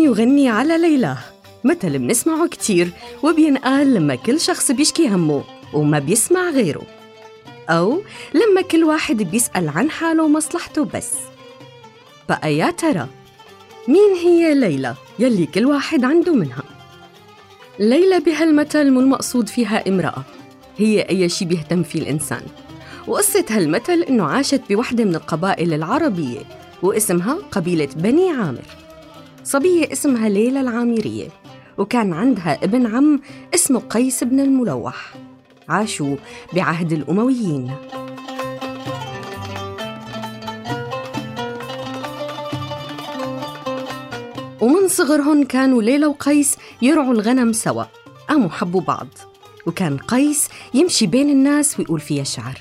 يغني على ليلى. مثل بنسمعه كتير وبينقال لما كل شخص بيشكي همه وما بيسمع غيره. أو لما كل واحد بيسأل عن حاله ومصلحته بس. بقى يا ترى مين هي ليلى يلي كل واحد عنده منها؟ ليلى بهالمثل مو المقصود فيها امرأة. هي أي شي بيهتم فيه الإنسان. وقصة هالمثل إنه عاشت بوحدة من القبائل العربية واسمها قبيلة بني عامر. صبية اسمها ليلى العامرية وكان عندها ابن عم اسمه قيس بن الملوح. عاشوا بعهد الأمويين. ومن صغرهن كانوا ليلى وقيس يرعوا الغنم سوا قاموا حبوا بعض. وكان قيس يمشي بين الناس ويقول فيها شعر.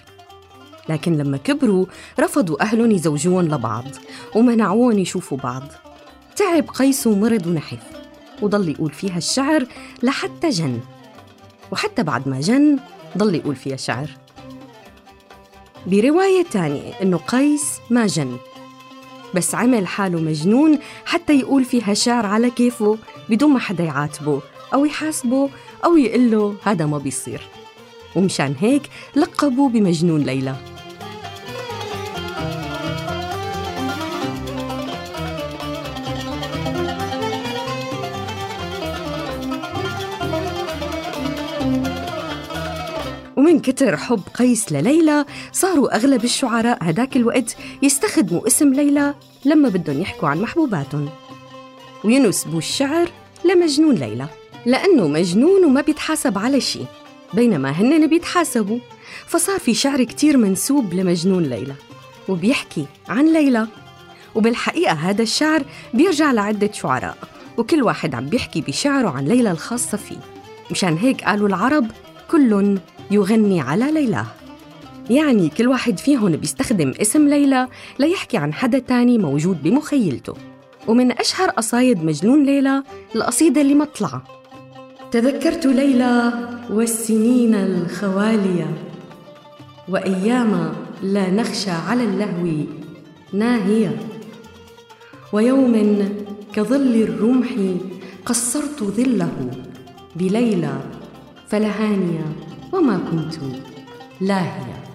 لكن لما كبروا رفضوا أهلهم يزوجوهم لبعض ومنعوهم يشوفوا بعض. تعب قيس ومرض ونحف وضل يقول فيها الشعر لحتى جن. وحتى بعد ما جن ضل يقول فيها شعر. برواية تانية إنه قيس ما جن. بس عمل حاله مجنون حتى يقول فيها شعر على كيفه بدون ما حدا يعاتبه أو يحاسبه أو يقول له هذا ما بيصير. ومشان هيك لقبوا بمجنون ليلى. ومن كتر حب قيس لليلى صاروا أغلب الشعراء هداك الوقت يستخدموا اسم ليلى لما بدهم يحكوا عن محبوباتهم. وينسبوا الشعر لمجنون ليلى لأنه مجنون وما بيتحاسب على شيء بينما هن بيتحاسبوا. فصار في شعر كتير منسوب لمجنون ليلى وبيحكي عن ليلى. وبالحقيقة هذا الشعر بيرجع لعدة شعراء وكل واحد عم بيحكي بشعره عن ليلى الخاصة فيه. مشان هيك قالوا العرب كل يغني على ليلى. يعني كل واحد فيهم بيستخدم اسم ليلى ليحكي عن حدا تاني موجود بمخيلته. ومن أشهر قصايد مجنون ليلى القصيدة اللي مطلعة تذكرت ليلى والسنين الخوالية. وأيام لا نخشى على اللهو ناهية. ويوم كظل الرمح قصرت ظله بليلى. فلهانية وما كنت لاهية.